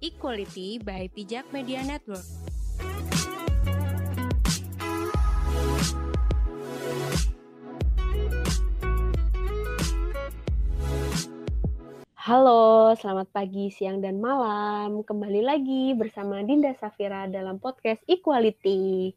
Equality by Pijak Media Network. Halo, selamat pagi, siang, dan malam. Kembali lagi bersama Dinda Safira dalam podcast Equality.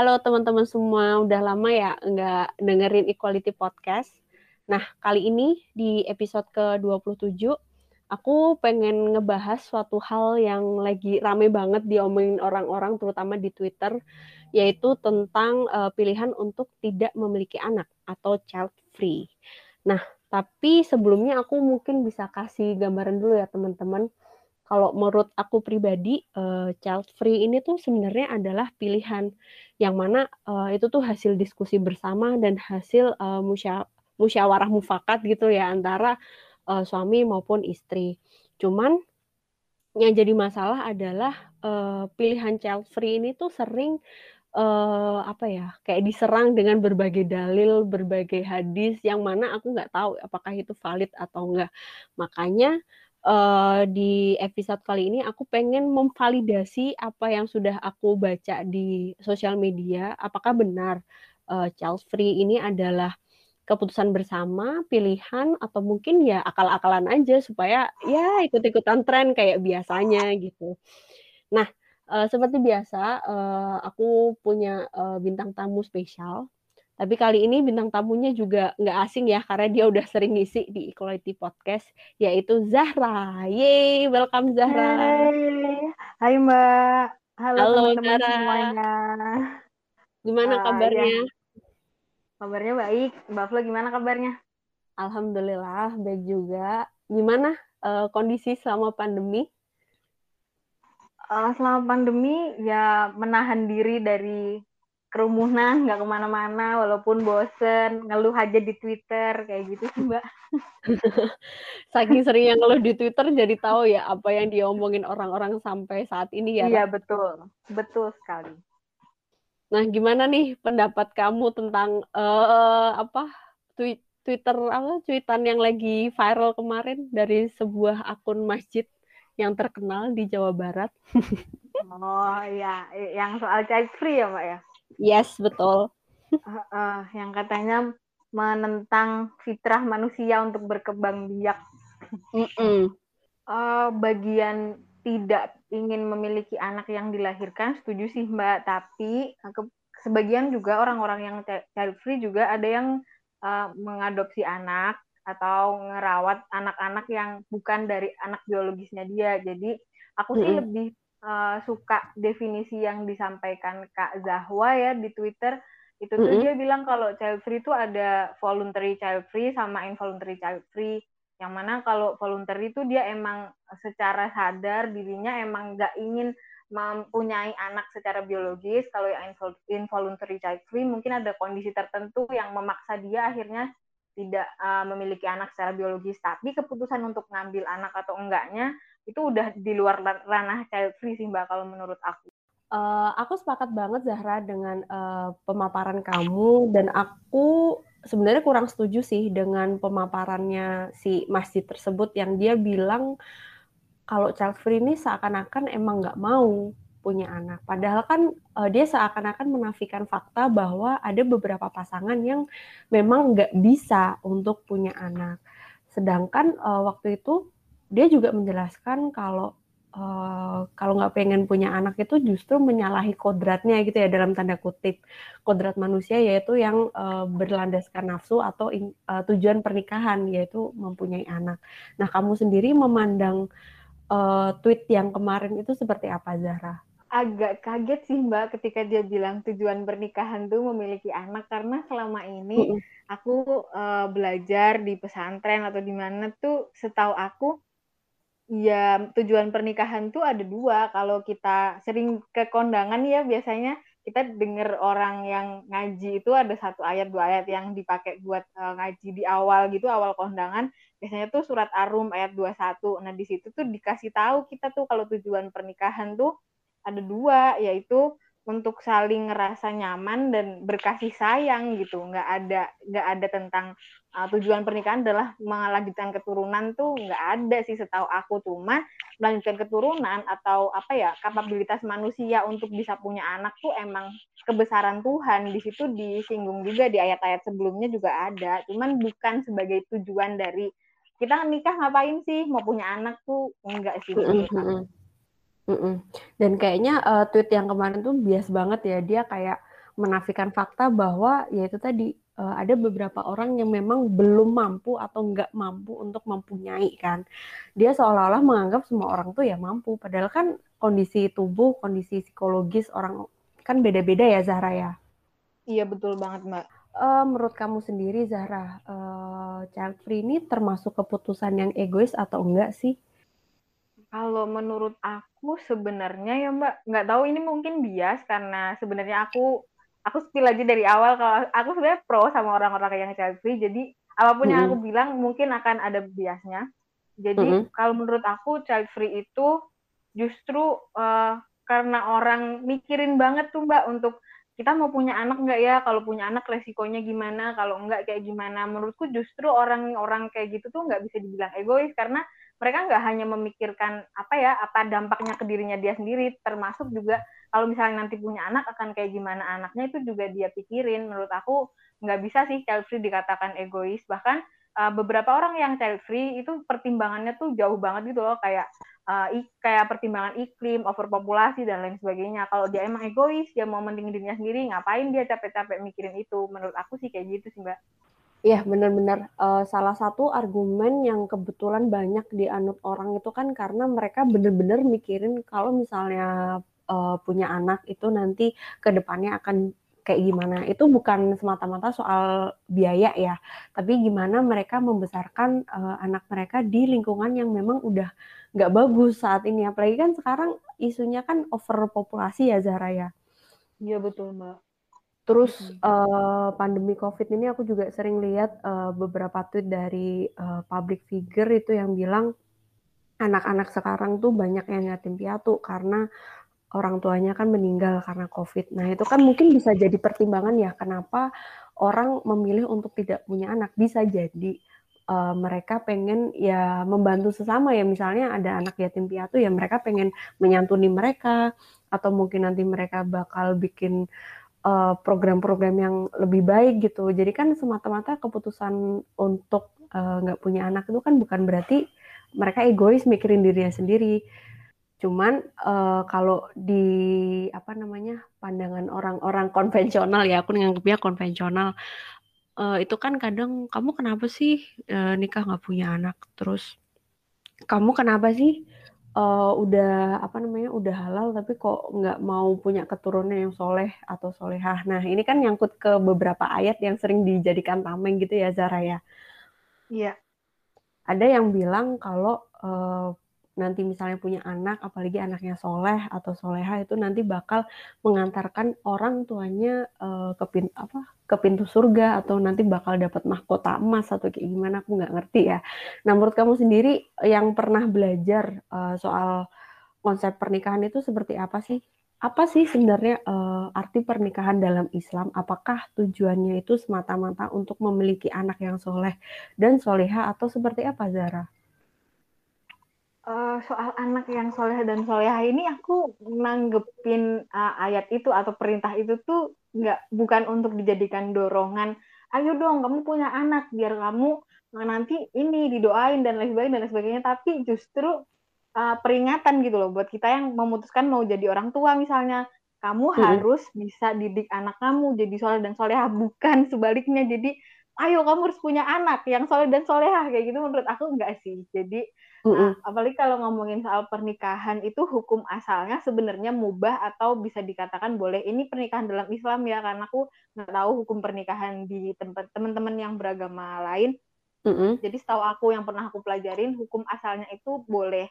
Halo teman-teman semua, udah lama ya nggak dengerin Equality Podcast. Nah, kali ini di episode ke-27, aku pengen ngebahas suatu hal yang lagi rame banget diomongin orang-orang, terutama di Twitter, yaitu tentang uh, pilihan untuk tidak memiliki anak atau child free. Nah, tapi sebelumnya aku mungkin bisa kasih gambaran dulu ya teman-teman. Kalau menurut aku pribadi, uh, child free ini tuh sebenarnya adalah pilihan yang mana uh, itu tuh hasil diskusi bersama dan hasil uh, musya musyawarah mufakat gitu ya antara uh, suami maupun istri. Cuman yang jadi masalah adalah uh, pilihan child free ini tuh sering uh, apa ya kayak diserang dengan berbagai dalil, berbagai hadis yang mana aku nggak tahu apakah itu valid atau enggak. Makanya uh, di episode kali ini aku pengen memvalidasi apa yang sudah aku baca di sosial media. Apakah benar uh, child free ini adalah keputusan bersama, pilihan, atau mungkin ya akal-akalan aja supaya ya ikut-ikutan tren kayak biasanya gitu. Nah, Uh, seperti biasa, uh, aku punya uh, bintang tamu spesial. Tapi kali ini bintang tamunya juga nggak asing ya, karena dia udah sering ngisi di Equality Podcast, yaitu Zahra. Yeay, welcome Zahra. Hai, Hai Mbak. Halo, Halo teman-teman semuanya. Gimana uh, kabarnya? Ya. Kabarnya baik. Mbak Flo gimana kabarnya? Alhamdulillah, baik juga. Gimana uh, kondisi selama pandemi? uh, selama pandemi ya menahan diri dari kerumunan nggak ke mana-mana walaupun bosen ngeluh aja di Twitter kayak gitu sih mbak saking sering yang ngeluh di Twitter jadi tahu ya apa yang diomongin orang-orang sampai saat ini ya iya betul betul sekali nah gimana nih pendapat kamu tentang uh, apa tweet Twitter apa tweetan yang lagi viral kemarin dari sebuah akun masjid yang terkenal di Jawa Barat. oh iya, yang soal child free ya Mbak ya? Yes, betul. Uh, uh, yang katanya menentang fitrah manusia untuk berkembang biak. Mm -mm. Uh, bagian tidak ingin memiliki anak yang dilahirkan setuju sih Mbak, tapi ke, sebagian juga orang-orang yang child free juga ada yang uh, mengadopsi anak atau ngerawat anak-anak yang bukan dari anak biologisnya dia. Jadi aku sih mm -hmm. lebih uh, suka definisi yang disampaikan Kak Zahwa ya di Twitter. Itu tuh mm -hmm. dia bilang kalau child free itu ada voluntary child free sama involuntary child free. Yang mana kalau voluntary itu dia emang secara sadar dirinya emang nggak ingin mempunyai anak secara biologis. Kalau yang involuntary child free mungkin ada kondisi tertentu yang memaksa dia akhirnya tidak uh, memiliki anak secara biologis, tapi keputusan untuk ngambil anak atau enggaknya itu udah di luar ranah child free sih Mbak kalau menurut aku. Uh, aku sepakat banget Zahra dengan uh, pemaparan kamu dan aku sebenarnya kurang setuju sih dengan pemaparannya si masjid tersebut yang dia bilang kalau child free ini seakan-akan emang nggak mau punya anak. Padahal kan uh, dia seakan-akan menafikan fakta bahwa ada beberapa pasangan yang memang nggak bisa untuk punya anak. Sedangkan uh, waktu itu dia juga menjelaskan kalau uh, kalau nggak pengen punya anak itu justru menyalahi kodratnya gitu ya dalam tanda kutip kodrat manusia yaitu yang uh, berlandaskan nafsu atau in, uh, tujuan pernikahan yaitu mempunyai anak. Nah kamu sendiri memandang uh, tweet yang kemarin itu seperti apa Zahra? agak kaget sih Mbak ketika dia bilang tujuan pernikahan tuh memiliki anak karena selama ini aku uh, belajar di pesantren atau di mana tuh setahu aku ya tujuan pernikahan tuh ada dua. Kalau kita sering ke kondangan ya biasanya kita dengar orang yang ngaji itu ada satu ayat dua ayat yang dipakai buat uh, ngaji di awal gitu awal kondangan. Biasanya tuh surat Arum ayat 21 nah di situ tuh dikasih tahu kita tuh kalau tujuan pernikahan tuh ada dua yaitu untuk saling ngerasa nyaman dan berkasih sayang gitu. Nggak ada nggak ada tentang uh, tujuan pernikahan adalah melanjutkan keturunan tuh nggak ada sih setahu aku. Cuma melanjutkan keturunan atau apa ya kapabilitas manusia untuk bisa punya anak tuh emang kebesaran Tuhan. Di situ disinggung juga di ayat-ayat sebelumnya juga ada. Cuman bukan sebagai tujuan dari kita nikah ngapain sih? Mau punya anak tuh? Enggak sih. Mm-mm. Dan kayaknya uh, tweet yang kemarin tuh bias banget ya dia kayak menafikan fakta bahwa ya itu tadi uh, ada beberapa orang yang memang belum mampu atau nggak mampu untuk mempunyai kan. Dia seolah-olah menganggap semua orang tuh ya mampu, padahal kan kondisi tubuh, kondisi psikologis orang kan beda-beda ya Zahra ya. Iya betul banget Mbak. Uh, menurut kamu sendiri Zahra, uh, child free ini termasuk keputusan yang egois atau enggak sih? Kalau menurut aku sebenarnya ya Mbak, nggak tahu ini mungkin bias karena sebenarnya aku aku spill aja dari awal kalau aku sebenarnya pro sama orang-orang yang child free. Jadi apa pun mm -hmm. yang aku bilang mungkin akan ada biasnya. Jadi mm -hmm. kalau menurut aku child free itu justru uh, karena orang mikirin banget tuh Mbak untuk kita mau punya anak nggak ya kalau punya anak resikonya gimana kalau nggak kayak gimana menurutku justru orang-orang kayak gitu tuh nggak bisa dibilang egois karena mereka nggak hanya memikirkan apa ya apa dampaknya ke dirinya dia sendiri termasuk juga kalau misalnya nanti punya anak akan kayak gimana anaknya itu juga dia pikirin menurut aku nggak bisa sih child free dikatakan egois bahkan uh, beberapa orang yang child free itu pertimbangannya tuh jauh banget gitu loh kayak uh, kayak pertimbangan iklim, overpopulasi dan lain sebagainya. Kalau dia emang egois, dia mau mending dirinya sendiri, ngapain dia capek-capek mikirin itu? Menurut aku sih kayak gitu sih, Mbak. Iya, benar-benar uh, salah satu argumen yang kebetulan banyak dianut orang itu kan karena mereka benar-benar mikirin kalau misalnya uh, punya anak itu nanti ke depannya akan kayak gimana. Itu bukan semata-mata soal biaya ya, tapi gimana mereka membesarkan uh, anak mereka di lingkungan yang memang udah nggak bagus saat ini. Apalagi kan sekarang isunya kan overpopulasi ya Zahra ya. Iya betul Mbak. Terus uh, pandemi COVID ini aku juga sering lihat uh, beberapa tweet dari uh, public figure itu yang bilang anak-anak sekarang tuh banyak yang yatim piatu karena orang tuanya kan meninggal karena COVID. Nah itu kan mungkin bisa jadi pertimbangan ya kenapa orang memilih untuk tidak punya anak. Bisa jadi uh, mereka pengen ya membantu sesama ya misalnya ada anak yatim piatu ya mereka pengen menyantuni mereka atau mungkin nanti mereka bakal bikin program-program uh, yang lebih baik gitu. Jadi kan semata-mata keputusan untuk eh, nggak uh, punya anak itu kan bukan berarti mereka egois mikirin dirinya sendiri. Cuman uh, kalau di apa namanya pandangan orang-orang konvensional ya, aku nganggapnya konvensional. Uh, itu kan kadang kamu kenapa sih uh, nikah nggak punya anak? Terus kamu kenapa sih uh, udah apa namanya udah halal tapi kok nggak mau punya keturunan yang soleh atau solehah. Nah ini kan nyangkut ke beberapa ayat yang sering dijadikan tameng gitu ya Zara ya. Iya. Ada yang bilang kalau uh, nanti misalnya punya anak, apalagi anaknya soleh atau soleha itu nanti bakal mengantarkan orang tuanya uh, ke pintu apa ke pintu surga atau nanti bakal dapat mahkota emas atau kayak gimana aku nggak ngerti ya. Nah menurut kamu sendiri yang pernah belajar uh, soal konsep pernikahan itu seperti apa sih? Apa sih sebenarnya uh, arti pernikahan dalam Islam? Apakah tujuannya itu semata-mata untuk memiliki anak yang soleh dan soleha atau seperti apa Zara? Uh, soal anak yang soleh dan soleha ini aku nanggepin uh, ayat itu atau perintah itu tuh nggak bukan untuk dijadikan dorongan. Ayo dong kamu punya anak biar kamu nanti ini didoain dan lain sebagainya dan lain sebagainya. Tapi justru uh, peringatan gitu loh buat kita yang memutuskan mau jadi orang tua misalnya. Kamu hmm. harus bisa didik anak kamu jadi soleh dan soleha bukan sebaliknya. Jadi ayo kamu harus punya anak yang soleh dan soleha kayak gitu menurut aku enggak sih. Jadi Nah, apalagi kalau ngomongin soal pernikahan itu hukum asalnya sebenarnya mubah atau bisa dikatakan boleh. Ini pernikahan dalam Islam ya, karena aku nggak tahu hukum pernikahan di tempat teman-teman yang beragama lain. Mm-hmm. Jadi setahu aku yang pernah aku pelajarin hukum asalnya itu boleh.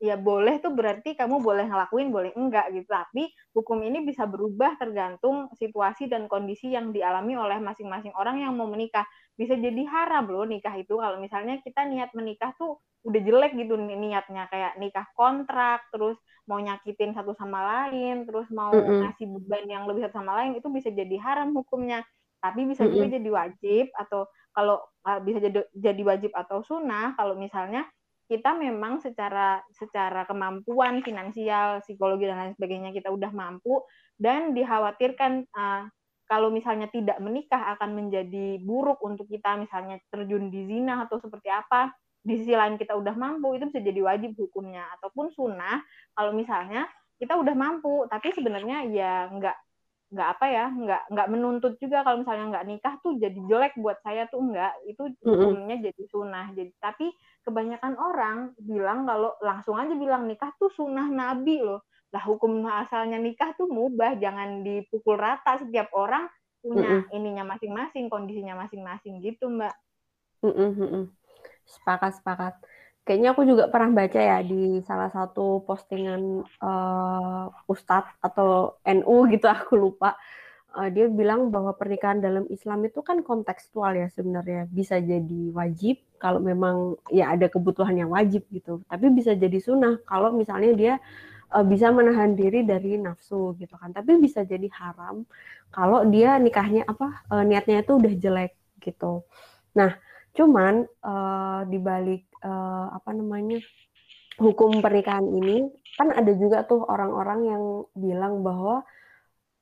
Ya boleh tuh berarti kamu boleh ngelakuin boleh enggak gitu. Tapi hukum ini bisa berubah tergantung situasi dan kondisi yang dialami oleh masing-masing orang yang mau menikah. Bisa jadi haram loh nikah itu. Kalau misalnya kita niat menikah tuh udah jelek gitu niatnya. Kayak nikah kontrak terus mau nyakitin satu sama lain terus mau mm -hmm. ngasih beban yang lebih satu sama lain itu bisa jadi haram hukumnya. Tapi bisa mm -hmm. juga jadi wajib atau kalau uh, bisa jadi jadi wajib atau sunnah kalau misalnya kita memang secara secara kemampuan finansial, psikologi dan lain sebagainya kita udah mampu. Dan dikhawatirkan uh, kalau misalnya tidak menikah akan menjadi buruk untuk kita misalnya terjun di zina atau seperti apa. Di sisi lain kita udah mampu itu bisa jadi wajib hukumnya. Ataupun sunnah kalau misalnya kita udah mampu. Tapi sebenarnya ya nggak nggak apa ya nggak nggak menuntut juga kalau misalnya nggak nikah tuh jadi jelek buat saya tuh enggak itu mm-hmm. jadi sunnah. Jadi tapi kebanyakan orang bilang kalau langsung aja bilang nikah tuh sunnah nabi loh. Lah hukum asalnya nikah tuh mubah jangan dipukul rata. Setiap orang punya ininya masing-masing kondisinya masing-masing gitu mbak. Mm-hmm. sepakat sepakat kayaknya aku juga pernah baca ya di salah satu postingan uh, Ustadz atau NU gitu aku lupa. Uh, dia bilang bahwa pernikahan dalam Islam itu kan kontekstual ya sebenarnya. Bisa jadi wajib kalau memang ya ada kebutuhan yang wajib gitu. Tapi bisa jadi sunnah kalau misalnya dia uh, bisa menahan diri dari nafsu gitu kan. Tapi bisa jadi haram kalau dia nikahnya apa uh, niatnya itu udah jelek gitu. Nah cuman uh, dibalik uh, apa namanya hukum pernikahan ini kan ada juga tuh orang-orang yang bilang bahwa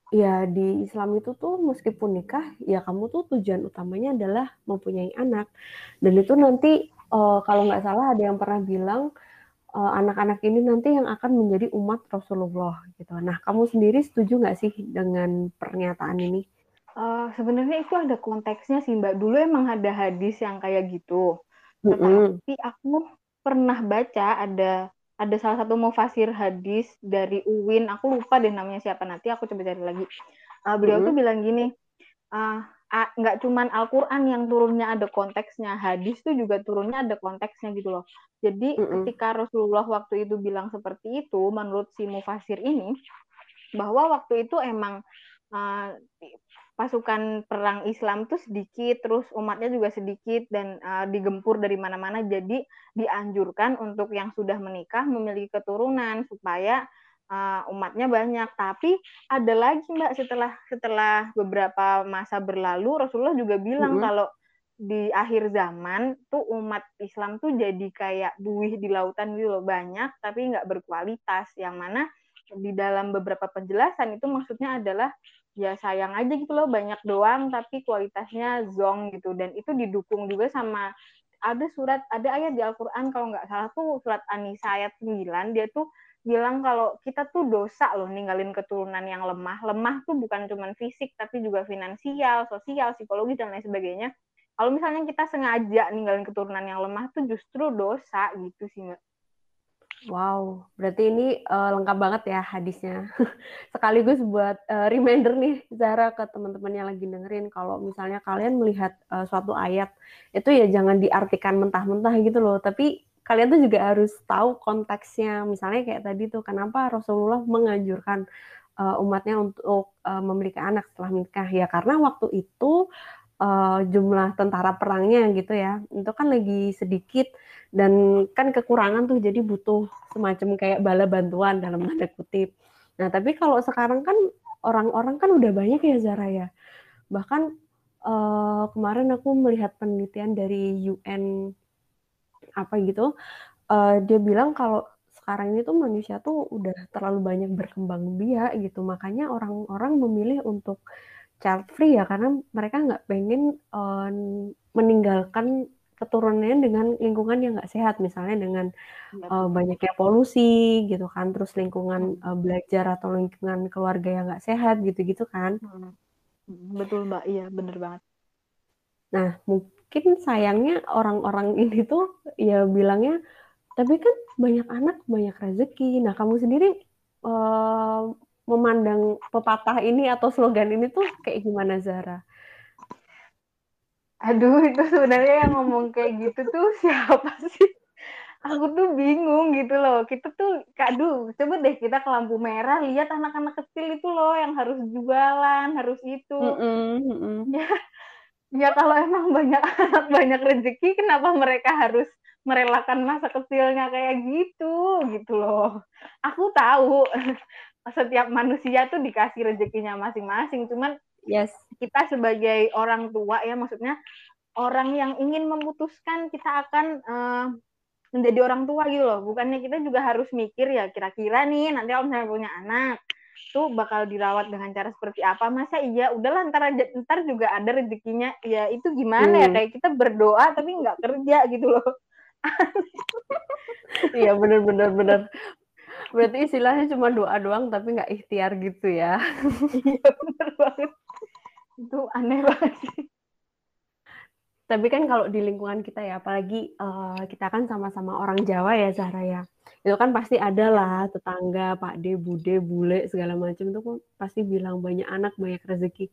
ya di Islam itu tuh meskipun nikah ya kamu tuh tujuan utamanya adalah mempunyai anak dan itu nanti uh, kalau nggak salah ada yang pernah bilang uh, anak-anak ini nanti yang akan menjadi umat Rasulullah gitu. Nah kamu sendiri setuju nggak sih dengan pernyataan ini? Uh, sebenarnya itu ada konteksnya sih mbak. Dulu emang ada hadis yang kayak gitu. Tetapi mm-hmm. aku pernah baca ada ada salah satu mufasir hadis dari Uwin, aku lupa deh namanya siapa nanti aku coba cari lagi. Uh, beliau mm-hmm. tuh bilang gini, uh, nggak cuman Al-Quran yang turunnya ada konteksnya, hadis tuh juga turunnya ada konteksnya gitu loh. Jadi mm-hmm. ketika Rasulullah waktu itu bilang seperti itu, menurut si mufasir ini, bahwa waktu itu emang uh, pasukan perang Islam tuh sedikit, terus umatnya juga sedikit dan uh, digempur dari mana-mana. Jadi dianjurkan untuk yang sudah menikah memiliki keturunan supaya uh, umatnya banyak. Tapi ada lagi mbak setelah setelah beberapa masa berlalu Rasulullah juga bilang mm -hmm. kalau di akhir zaman tuh umat Islam tuh jadi kayak buih di lautan gitu loh banyak tapi nggak berkualitas yang mana di dalam beberapa penjelasan itu maksudnya adalah ya sayang aja gitu loh banyak doang tapi kualitasnya zong gitu dan itu didukung juga sama ada surat ada ayat di Al-Qur'an kalau nggak salah tuh surat An-Nisa ayat 9 dia tuh bilang kalau kita tuh dosa loh ninggalin keturunan yang lemah. Lemah tuh bukan cuma fisik tapi juga finansial, sosial, psikologis dan lain sebagainya. Kalau misalnya kita sengaja ninggalin keturunan yang lemah tuh justru dosa gitu sih Mbak. Wow, berarti ini uh, lengkap banget ya hadisnya. Sekaligus buat uh, reminder nih Zara ke teman-teman yang lagi dengerin kalau misalnya kalian melihat uh, suatu ayat itu ya jangan diartikan mentah-mentah gitu loh, tapi kalian tuh juga harus tahu konteksnya. Misalnya kayak tadi tuh kenapa Rasulullah menganjurkan umatnya untuk uh, memiliki anak setelah menikah ya karena waktu itu uh, jumlah tentara perangnya gitu ya. Itu kan lagi sedikit dan kan kekurangan tuh jadi butuh semacam kayak bala bantuan dalam tanda kutip. Nah tapi kalau sekarang kan orang-orang kan udah banyak ya Zara ya. Bahkan uh, kemarin aku melihat penelitian dari UN apa gitu uh, dia bilang kalau sekarang ini tuh manusia tuh udah terlalu banyak berkembang biak gitu. Makanya orang-orang memilih untuk child free ya karena mereka nggak pengen uh, meninggalkan keturunannya dengan lingkungan yang nggak sehat. Misalnya dengan uh, banyaknya polusi gitu kan terus lingkungan uh, belajar atau lingkungan keluarga yang nggak sehat gitu-gitu kan. Hmm. betul mbak. Iya bener banget. Nah mungkin sayangnya orang-orang ini tuh ya bilangnya tapi kan banyak anak banyak rezeki. Nah kamu sendiri uh, memandang pepatah ini atau slogan ini tuh kayak gimana Zara? Aduh, itu sebenarnya yang ngomong kayak gitu tuh siapa sih? aku tuh bingung gitu loh kita tuh kadu coba deh kita ke lampu merah lihat anak-anak kecil itu loh yang harus jualan harus itu mm -mm, mm -mm. ya ya kalau emang banyak anak banyak rezeki kenapa mereka harus merelakan masa kecilnya kayak gitu gitu loh aku tahu setiap manusia tuh dikasih rezekinya masing-masing. Cuman yes. kita sebagai orang tua ya maksudnya orang yang ingin memutuskan kita akan uh, menjadi orang tua gitu loh. Bukannya kita juga harus mikir ya kira-kira nih nanti kalau misalnya punya anak tuh bakal dirawat dengan cara seperti apa? Masa iya? Udahlah ntar aja ntar juga ada rezekinya. Ya itu gimana ya? hmm. ya kayak kita berdoa tapi nggak kerja gitu loh. Iya bener bener bener berarti istilahnya cuma doa doang tapi nggak ikhtiar gitu ya iya bener banget itu aneh banget sih tapi kan kalau di lingkungan kita ya, apalagi uh, kita kan sama-sama orang Jawa ya Zahra ya, itu kan pasti ada lah tetangga, Pak De, Bude, Bule segala macam itu pasti bilang banyak anak banyak rezeki.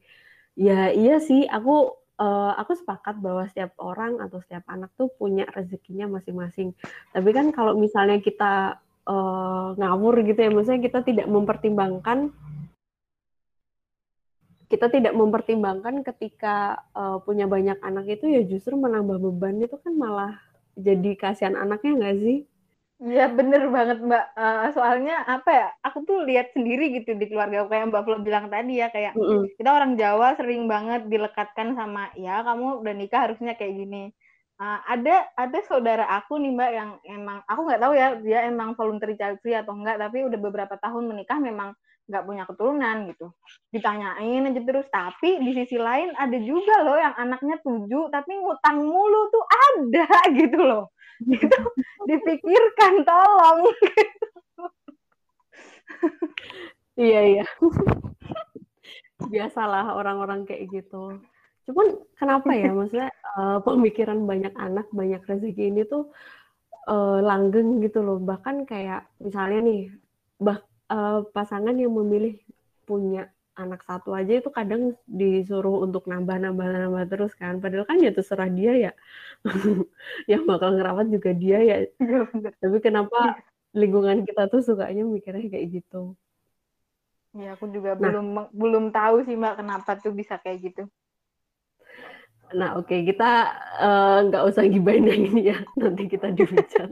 Ya iya sih, aku uh, aku sepakat bahwa setiap orang atau setiap anak tuh punya rezekinya masing-masing. Tapi kan kalau misalnya kita uh, ngawur gitu ya, maksudnya kita tidak mempertimbangkan kita tidak mempertimbangkan ketika uh, punya banyak anak itu ya justru menambah beban itu kan malah jadi kasihan anaknya nggak sih? Iya bener banget mbak. Uh, soalnya apa ya? Aku tuh lihat sendiri gitu di keluarga kayak mbak Flo bilang tadi ya kayak mm -hmm. kita orang Jawa sering banget dilekatkan sama ya kamu udah nikah harusnya kayak gini. Uh, ada ada saudara aku nih mbak yang emang aku nggak tahu ya dia emang voluntary child free atau enggak tapi udah beberapa tahun menikah memang nggak punya keturunan gitu. Ditanyain aja terus tapi di sisi lain ada juga loh yang anaknya tujuh tapi ngutang mulu tuh ada gitu loh. Itu dipikirkan tolong. Iya iya. Biasalah orang-orang kayak gitu cuman kenapa ya maksudnya uh, pemikiran banyak anak banyak rezeki ini tuh uh, langgeng gitu loh bahkan kayak misalnya nih bah uh, pasangan yang memilih punya anak satu aja itu kadang disuruh untuk nambah-nambah-nambah terus kan. Padahal kan ya terserah dia ya. yang bakal ngerawat juga dia ya. ya Tapi kenapa iya. lingkungan kita tuh sukanya mikirnya kayak gitu. Ya aku juga nah, belum belum tahu sih Mbak kenapa tuh bisa kayak gitu. Nah oke okay, kita eh, nggak uh, usah gibain yang ini ya. Nanti kita dihujat.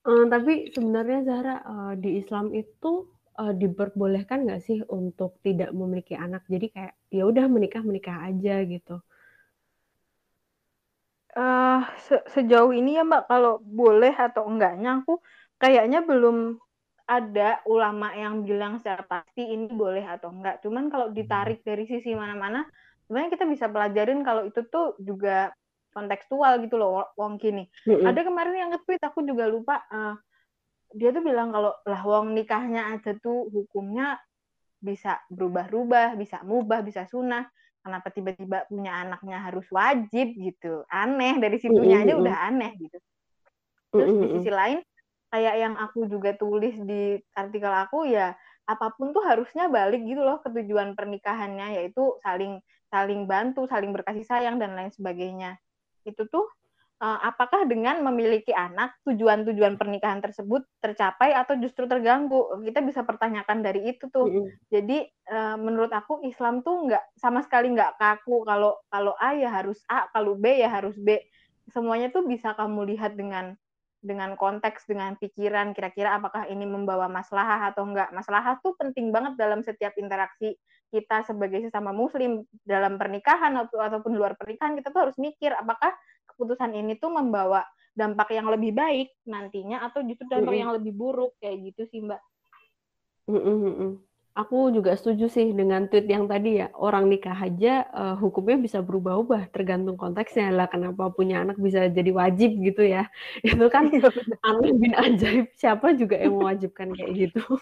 Uh, tapi sebenarnya Zahra, uh, di Islam itu, uh, diperbolehkan nggak sih untuk tidak memiliki anak? Jadi kayak, ya udah menikah, menikah aja gitu. Uh, se sejauh ini ya Mbak, kalau boleh atau enggaknya aku kayaknya belum ada ulama yang bilang secara pasti ini boleh atau enggak. Cuman kalau ditarik dari sisi mana-mana, sebenarnya kita bisa pelajarin kalau itu tuh juga kontekstual gitu loh Wong kini. Mm-hmm. Ada kemarin yang nge-tweet aku juga lupa uh, dia tuh bilang kalau lah Wong nikahnya aja tuh hukumnya bisa berubah-ubah, bisa mubah, bisa sunah. Kenapa tiba-tiba punya anaknya harus wajib gitu? Aneh dari situnya mm-hmm. aja udah aneh gitu. Terus mm-hmm. di sisi lain kayak yang aku juga tulis di artikel aku ya apa pun tuh harusnya balik gitu loh ke tujuan pernikahannya yaitu saling saling bantu, saling berkasih sayang dan lain sebagainya. Itu tuh uh, apakah dengan memiliki anak tujuan-tujuan pernikahan tersebut tercapai atau justru terganggu? Kita bisa pertanyakan dari itu tuh. Mm-hmm. jadi uh, menurut aku Islam tuh nggak sama sekali nggak kaku kalau kalau A ya harus A kalau B ya harus B. Semuanya tuh bisa kamu lihat dengan dengan konteks dengan pikiran kira-kira apakah ini membawa masalah atau enggak masalah tuh penting banget dalam setiap interaksi kita sebagai sesama muslim dalam pernikahan atau ataupun luar pernikahan kita tuh harus mikir apakah keputusan ini tuh membawa dampak yang lebih baik nantinya atau justru dampak mm -hmm. yang lebih buruk kayak gitu sih mbak. Mm -hmm. Aku juga setuju sih dengan tweet yang tadi ya. Orang nikah aja uh, hukumnya bisa berubah-ubah tergantung konteksnya. Lah kenapa punya anak bisa jadi wajib gitu ya? Itu kan iya, aneh bin ajaib. Siapa juga yang mewajibkan kayak gitu.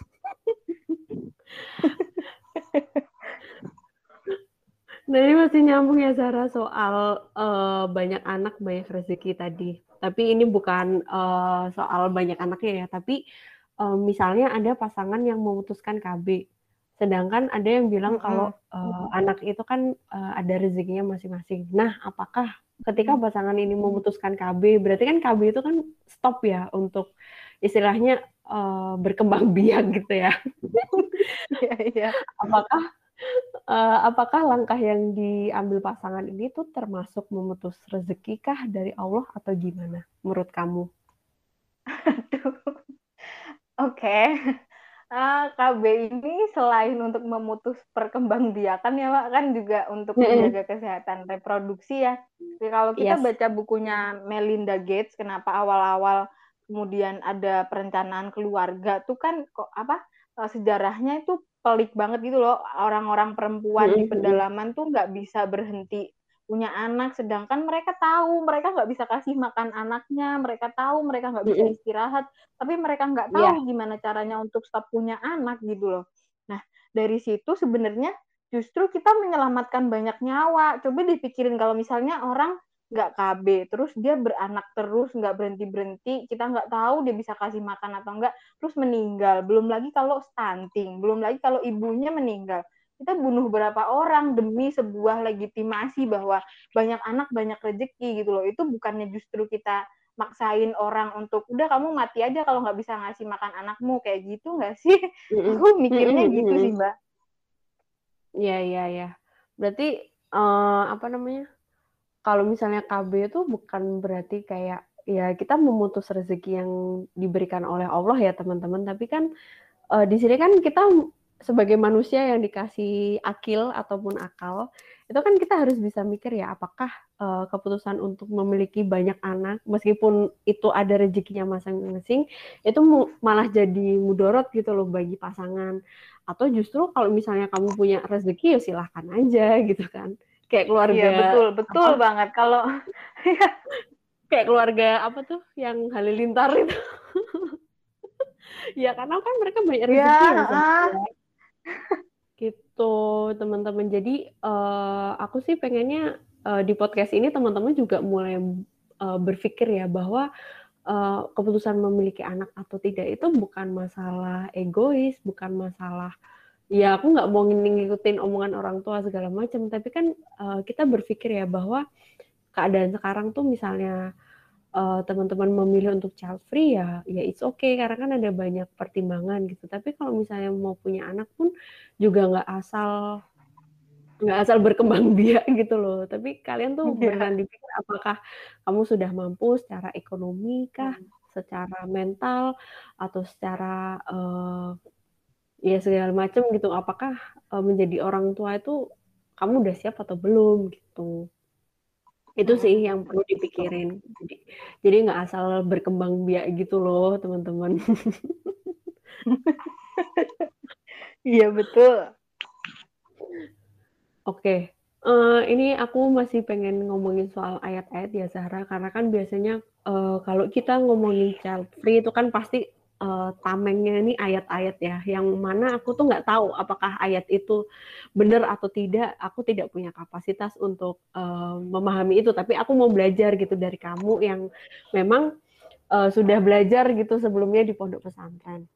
Nah ini masih nyambung ya Sarah soal uh, banyak anak banyak rezeki tadi. Tapi ini bukan uh, soal banyak anaknya ya, tapi uh, misalnya ada pasangan yang memutuskan KB, sedangkan ada yang bilang kalau uh, anak itu kan uh, ada rezekinya masing-masing. Nah, apakah ketika hmm. pasangan ini memutuskan KB, berarti kan KB itu kan stop ya untuk istilahnya uh, berkembang biak gitu ya. Iya, iya. Apakah uh, apakah langkah yang diambil pasangan ini tuh termasuk memutus rezeki kah dari Allah atau gimana menurut kamu? Aduh. Oke. Okay. Uh, KB ini selain untuk memutus perkembangbiakan ya Pak kan juga untuk mm -hmm. menjaga kesehatan reproduksi ya. Jadi kalau kita yes. baca bukunya Melinda Gates kenapa awal-awal kemudian ada perencanaan keluarga tuh kan kok apa uh, sejarahnya itu pelik banget gitu loh orang-orang perempuan mm -hmm. di pedalaman tuh nggak bisa berhenti punya anak sedangkan mereka tahu mereka nggak bisa kasih makan anaknya mereka tahu mereka nggak bisa istirahat tapi mereka nggak tahu yeah. gimana caranya untuk stop punya anak gitu loh. Nah dari situ sebenarnya justru kita menyelamatkan banyak nyawa. Coba dipikirin kalau misalnya orang nggak KB terus dia beranak terus nggak berhenti berhenti kita nggak tahu dia bisa kasih makan atau enggak terus meninggal. Belum lagi kalau stunting belum lagi kalau ibunya meninggal kita bunuh berapa orang demi sebuah legitimasi bahwa banyak anak banyak rezeki gitu loh. Itu bukannya justru kita maksain orang untuk udah kamu mati aja kalau nggak bisa ngasih makan anakmu. Kayak gitu nggak sih? Aku mikirnya gitu sih mbak. Iya iya iya. Berarti uh, apa namanya? Kalau misalnya KB itu bukan berarti kayak ya kita memutus rezeki yang diberikan oleh Allah ya teman-teman. Tapi kan uh, di sini kan kita sebagai manusia yang dikasih akil ataupun akal, itu kan kita harus bisa mikir ya apakah uh, keputusan untuk memiliki banyak anak meskipun itu ada rezekinya masing-masing itu malah jadi mudorot gitu loh bagi pasangan. Atau justru kalau misalnya kamu punya rezeki ya silahkan aja gitu kan. Kayak keluarga iya, betul betul apa, banget. Kalau kayak keluarga apa tuh yang halilintar itu? Ya karena kan mereka banyak rezeki ya, ya, uh, gitu teman-teman. Jadi uh, aku sih pengennya uh, di podcast ini teman-teman juga mulai uh, berpikir ya bahwa uh, keputusan memiliki anak atau tidak itu bukan masalah egois bukan masalah ya aku nggak mau ngikutin omongan orang tua segala macam. Tapi kan uh, kita berpikir ya bahwa keadaan sekarang tuh misalnya uh, teman-teman memilih untuk child free ya ya it's okay karena kan ada banyak pertimbangan gitu tapi kalau misalnya mau punya anak pun juga nggak asal nggak asal berkembang biak gitu loh tapi kalian tuh yeah. beneran dipikir apakah kamu sudah mampu secara ekonomi kah hmm. secara mental atau secara uh, ya segala macam gitu apakah uh, menjadi orang tua itu kamu udah siap atau belum gitu itu sih hmm. yang perlu dipikirin. Jadi jadi nggak asal berkembang biak gitu loh, teman-teman. Iya, betul. Oke, uh, ini aku masih pengen ngomongin soal ayat-ayat ya, Zahra, karena kan biasanya, uh, kalau kita ngomongin child free itu kan pasti uh, tamengnya ini ayat-ayat ya, yang mana aku tuh nggak tahu apakah ayat itu benar atau tidak. Aku tidak punya kapasitas untuk uh, memahami itu, tapi aku mau belajar gitu dari kamu yang memang uh, sudah belajar gitu sebelumnya di pondok pesantren.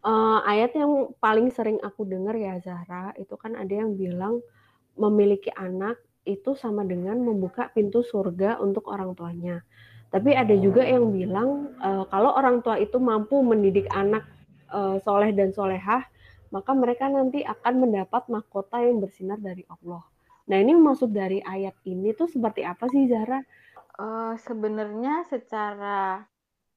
Uh, ayat yang paling sering aku dengar ya Zahra, itu kan ada yang bilang memiliki anak itu sama dengan membuka pintu surga untuk orang tuanya. Tapi ada juga yang bilang uh, kalau orang tua itu mampu mendidik anak uh, soleh dan solehah, maka mereka nanti akan mendapat mahkota yang bersinar dari Allah. Nah ini maksud dari ayat ini tuh seperti apa sih Zahra? Uh, Sebenarnya secara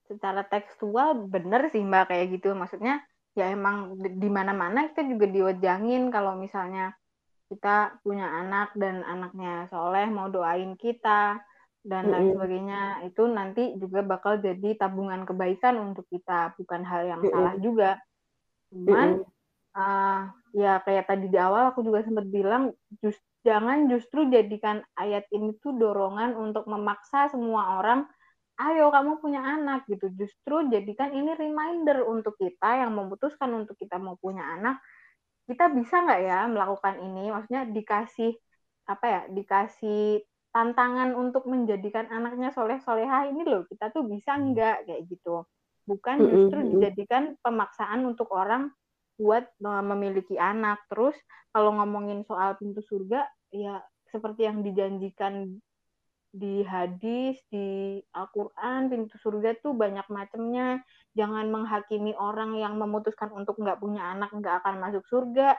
secara tekstual benar sih Mbak kayak gitu. Maksudnya ya emang di mana-mana kita juga diwejangin kalau misalnya kita punya anak dan anaknya soleh mau doain kita dan lain sebagainya itu nanti juga bakal jadi tabungan kebaikan untuk kita bukan hal yang salah juga. Cuman uh, ya kayak tadi di awal aku juga sempat bilang just, jangan justru jadikan ayat ini tuh dorongan untuk memaksa semua orang ayo kamu punya anak gitu. Justru jadikan ini reminder untuk kita yang memutuskan untuk kita mau punya anak kita bisa nggak ya melakukan ini? Maksudnya dikasih apa ya dikasih tantangan untuk menjadikan anaknya soleh solehah ini loh kita tuh bisa nggak? Kayak gitu. Bukan justru dijadikan pemaksaan untuk orang buat memiliki anak. Terus kalau ngomongin soal pintu surga ya seperti yang dijanjikan di hadis, di Al-Quran, pintu surga tuh banyak macamnya. Jangan menghakimi orang yang memutuskan untuk nggak punya anak nggak akan masuk surga.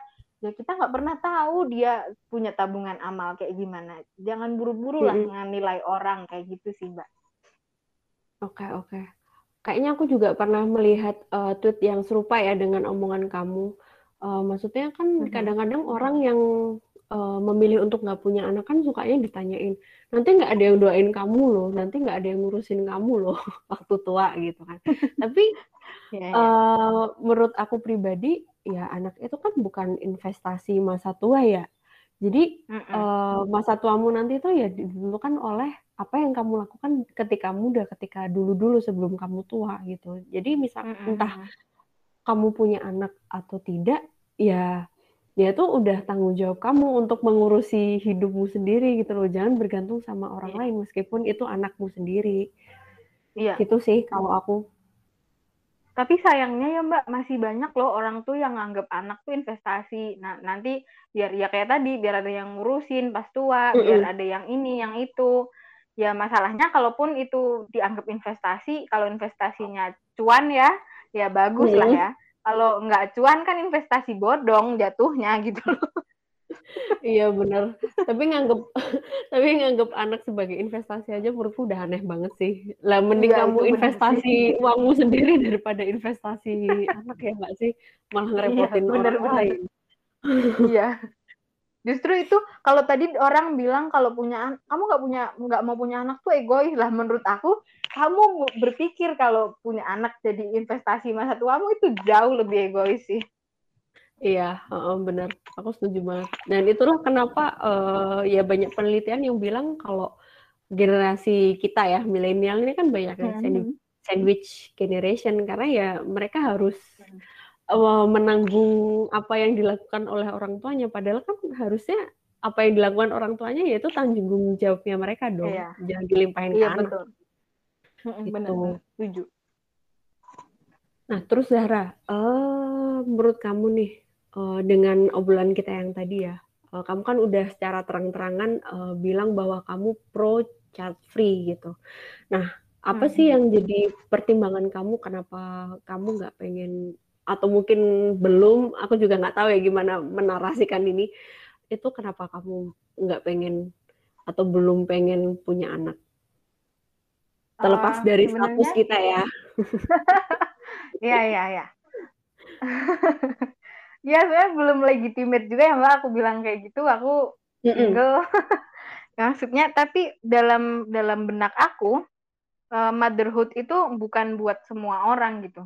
Ya kita nggak pernah tahu dia punya tabungan amal kayak gimana. Jangan buru-buru lah mm -hmm. nilai orang kayak gitu sih, Mbak. Oke, okay, oke. Okay. Kayaknya aku juga pernah melihat uh, tweet yang serupa ya dengan omongan kamu. Uh, maksudnya kan kadang-kadang mm -hmm. orang yang uh, memilih untuk nggak punya anak kan sukanya ditanyain nanti nggak ada yang doain kamu loh nanti nggak ada yang ngurusin kamu loh waktu tua gitu kan tapi yeah, yeah. Uh, menurut aku pribadi ya anak itu kan bukan investasi masa tua ya jadi mm -mm. Uh, masa tuamu nanti itu ya ditentukan oleh apa yang kamu lakukan ketika muda, ketika dulu-dulu sebelum kamu tua gitu. Jadi misal mm -hmm. entah kamu punya anak atau tidak, ya dia tuh udah tanggung jawab kamu untuk mengurusi hidupmu sendiri gitu loh jangan bergantung sama orang iya. lain meskipun itu anakmu sendiri iya gitu sih kalau aku tapi sayangnya ya mbak masih banyak loh orang tuh yang nganggap anak tuh investasi nah nanti biar ya kayak tadi biar ada yang ngurusin pas tua mm -mm. biar ada yang ini yang itu ya masalahnya kalaupun itu dianggap investasi kalau investasinya cuan ya ya bagus mm -hmm. lah ya kalau nggak cuan kan investasi bodong jatuhnya gitu loh. Iya benar. Tapi nganggep tapi nganggep anak sebagai investasi aja menurutku udah aneh banget sih. Lah mending ya, kamu investasi uangmu sendiri daripada investasi anak ya nggak sih? Malah iya, ngerepotin iya, bener, orang lain. Iya. Justru itu kalau tadi orang bilang kalau punya kamu nggak punya nggak mau punya anak tuh egois lah menurut aku kamu berpikir kalau punya anak jadi investasi masa tuamu itu jauh lebih egois sih. Iya, uh, benar. Aku setuju banget. Dan itulah kenapa uh, ya banyak penelitian yang bilang kalau generasi kita ya milenial ini kan banyak -hmm. sandwich generation karena ya mereka harus uh, menanggung apa yang dilakukan oleh orang tuanya padahal kan harusnya apa yang dilakukan orang tuanya yaitu tanggung jawabnya mereka dong iya. jangan dilimpahin iya, ke betul. anak gitu. benar setuju nah terus Zahra uh, menurut kamu nih uh, dengan obrolan kita yang tadi ya uh, kamu kan udah secara terang-terangan uh, bilang bahwa kamu pro child free gitu. Nah apa hmm. sih yang jadi pertimbangan kamu? Kenapa kamu nggak pengen atau mungkin belum aku juga nggak tahu ya gimana menarasikan ini. Itu kenapa kamu nggak pengen atau belum pengen punya anak? Terlepas uh, dari status kita ya. Iya iya iya ya saya belum legitimate juga ya mbak aku bilang kayak gitu aku single mm -mm. maksudnya tapi dalam dalam benak aku uh, motherhood itu bukan buat semua orang gitu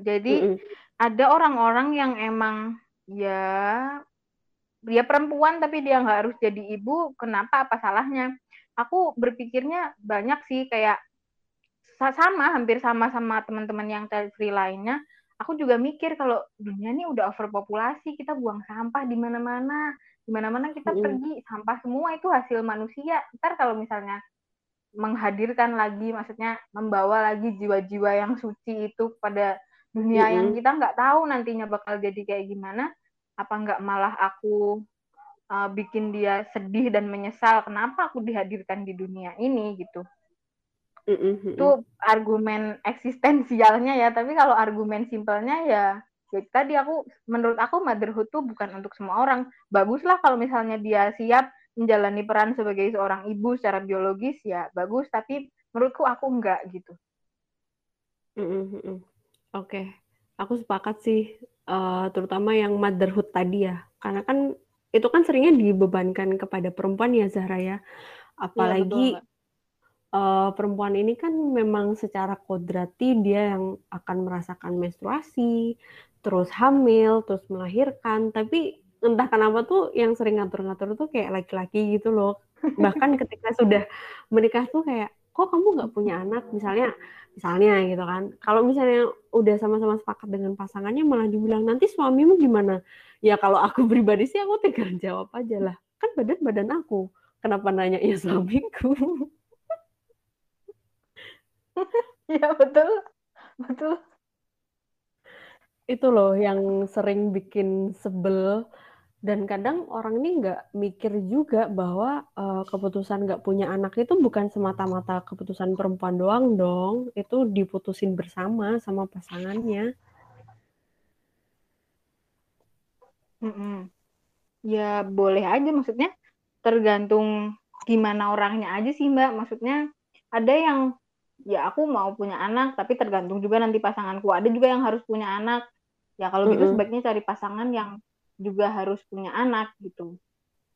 jadi mm -hmm. ada orang-orang yang emang ya dia perempuan tapi dia nggak harus jadi ibu, kenapa apa salahnya? Aku berpikirnya banyak sih kayak sama hampir sama sama teman-teman yang free lainnya. Aku juga mikir kalau dunia ini udah overpopulasi, kita buang sampah di mana-mana, di mana-mana kita mm. pergi, sampah semua itu hasil manusia. Ntar kalau misalnya menghadirkan lagi, maksudnya membawa lagi jiwa-jiwa yang suci itu pada dunia mm-hmm. yang kita nggak tahu nantinya bakal jadi kayak gimana apa nggak malah aku uh, bikin dia sedih dan menyesal kenapa aku dihadirkan di dunia ini gitu mm-hmm. itu argumen eksistensialnya ya tapi kalau argumen simpelnya ya ya tadi aku menurut aku motherhood tuh bukan untuk semua orang. Baguslah kalau misalnya dia siap menjalani peran sebagai seorang ibu secara biologis ya bagus tapi menurutku aku enggak gitu. Mm-hmm. Oke, aku sepakat sih, uh, terutama yang motherhood tadi ya, karena kan itu kan seringnya dibebankan kepada perempuan ya Zahra ya, apalagi, uh, perempuan ini kan memang secara kodrati dia yang akan merasakan menstruasi, terus hamil, terus melahirkan, tapi entah kenapa tuh yang sering ngatur-ngatur tuh kayak laki-laki gitu loh. Bahkan ketika sudah menikah tuh kayak, "Kok kamu nggak punya anak?" Misalnya misalnya gitu kan. Kalau misalnya udah sama-sama sepakat dengan pasangannya malah dibilang nanti suamimu gimana? Ya kalau aku pribadi sih aku tinggal jawab aja lah. Kan badan badan aku. Kenapa nanya ya suamiku ya betul. Betul. Itu loh yang sering bikin sebel. Dan kadang orang ini nggak mikir juga bahwa uh, keputusan nggak punya anak itu bukan semata-mata keputusan perempuan doang dong. Itu diputusin bersama sama pasangannya. Mm -mm. ya boleh aja maksudnya. Tergantung gimana orangnya aja sih mbak. Maksudnya ada yang ya aku mau punya anak tapi tergantung juga nanti pasanganku. Ada juga yang harus punya anak. Ya kalau mm -hmm. gitu sebaiknya cari pasangan yang juga harus punya anak gitu.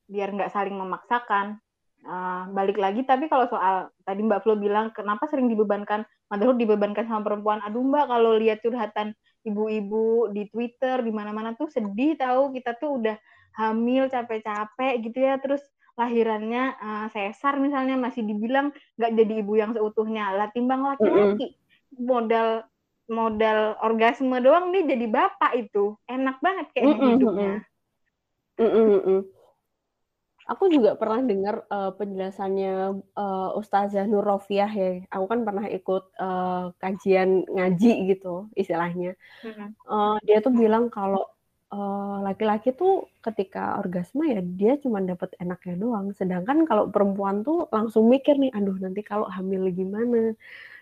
Biar nggak saling memaksakan. Uh, balik lagi tapi kalau soal tadi Mbak Flo bilang kenapa sering dibebankan? Motherhood dibebankan sama perempuan. Aduh Mbak kalau lihat curhatan ibu-ibu di Twitter di mana-mana tuh sedih tahu kita tuh udah hamil capek-capek gitu ya. Terus lahirannya uh, sesar misalnya masih dibilang nggak jadi ibu yang seutuhnya lah timbang laki-laki mm -hmm. modal modal orgasme doang nih jadi bapak itu enak banget kayak mm -mm, hidupnya. Mm -mm, Aku juga pernah dengar uh, penjelasannya uh, Ustazah Nur Rofiah ya. Aku kan pernah ikut uh, kajian ngaji gitu istilahnya. Mm -hmm. uh, dia tuh bilang kalau laki-laki uh, tuh ketika orgasme ya dia cuma dapat enaknya doang. Sedangkan kalau perempuan tuh langsung mikir nih, aduh nanti kalau hamil gimana,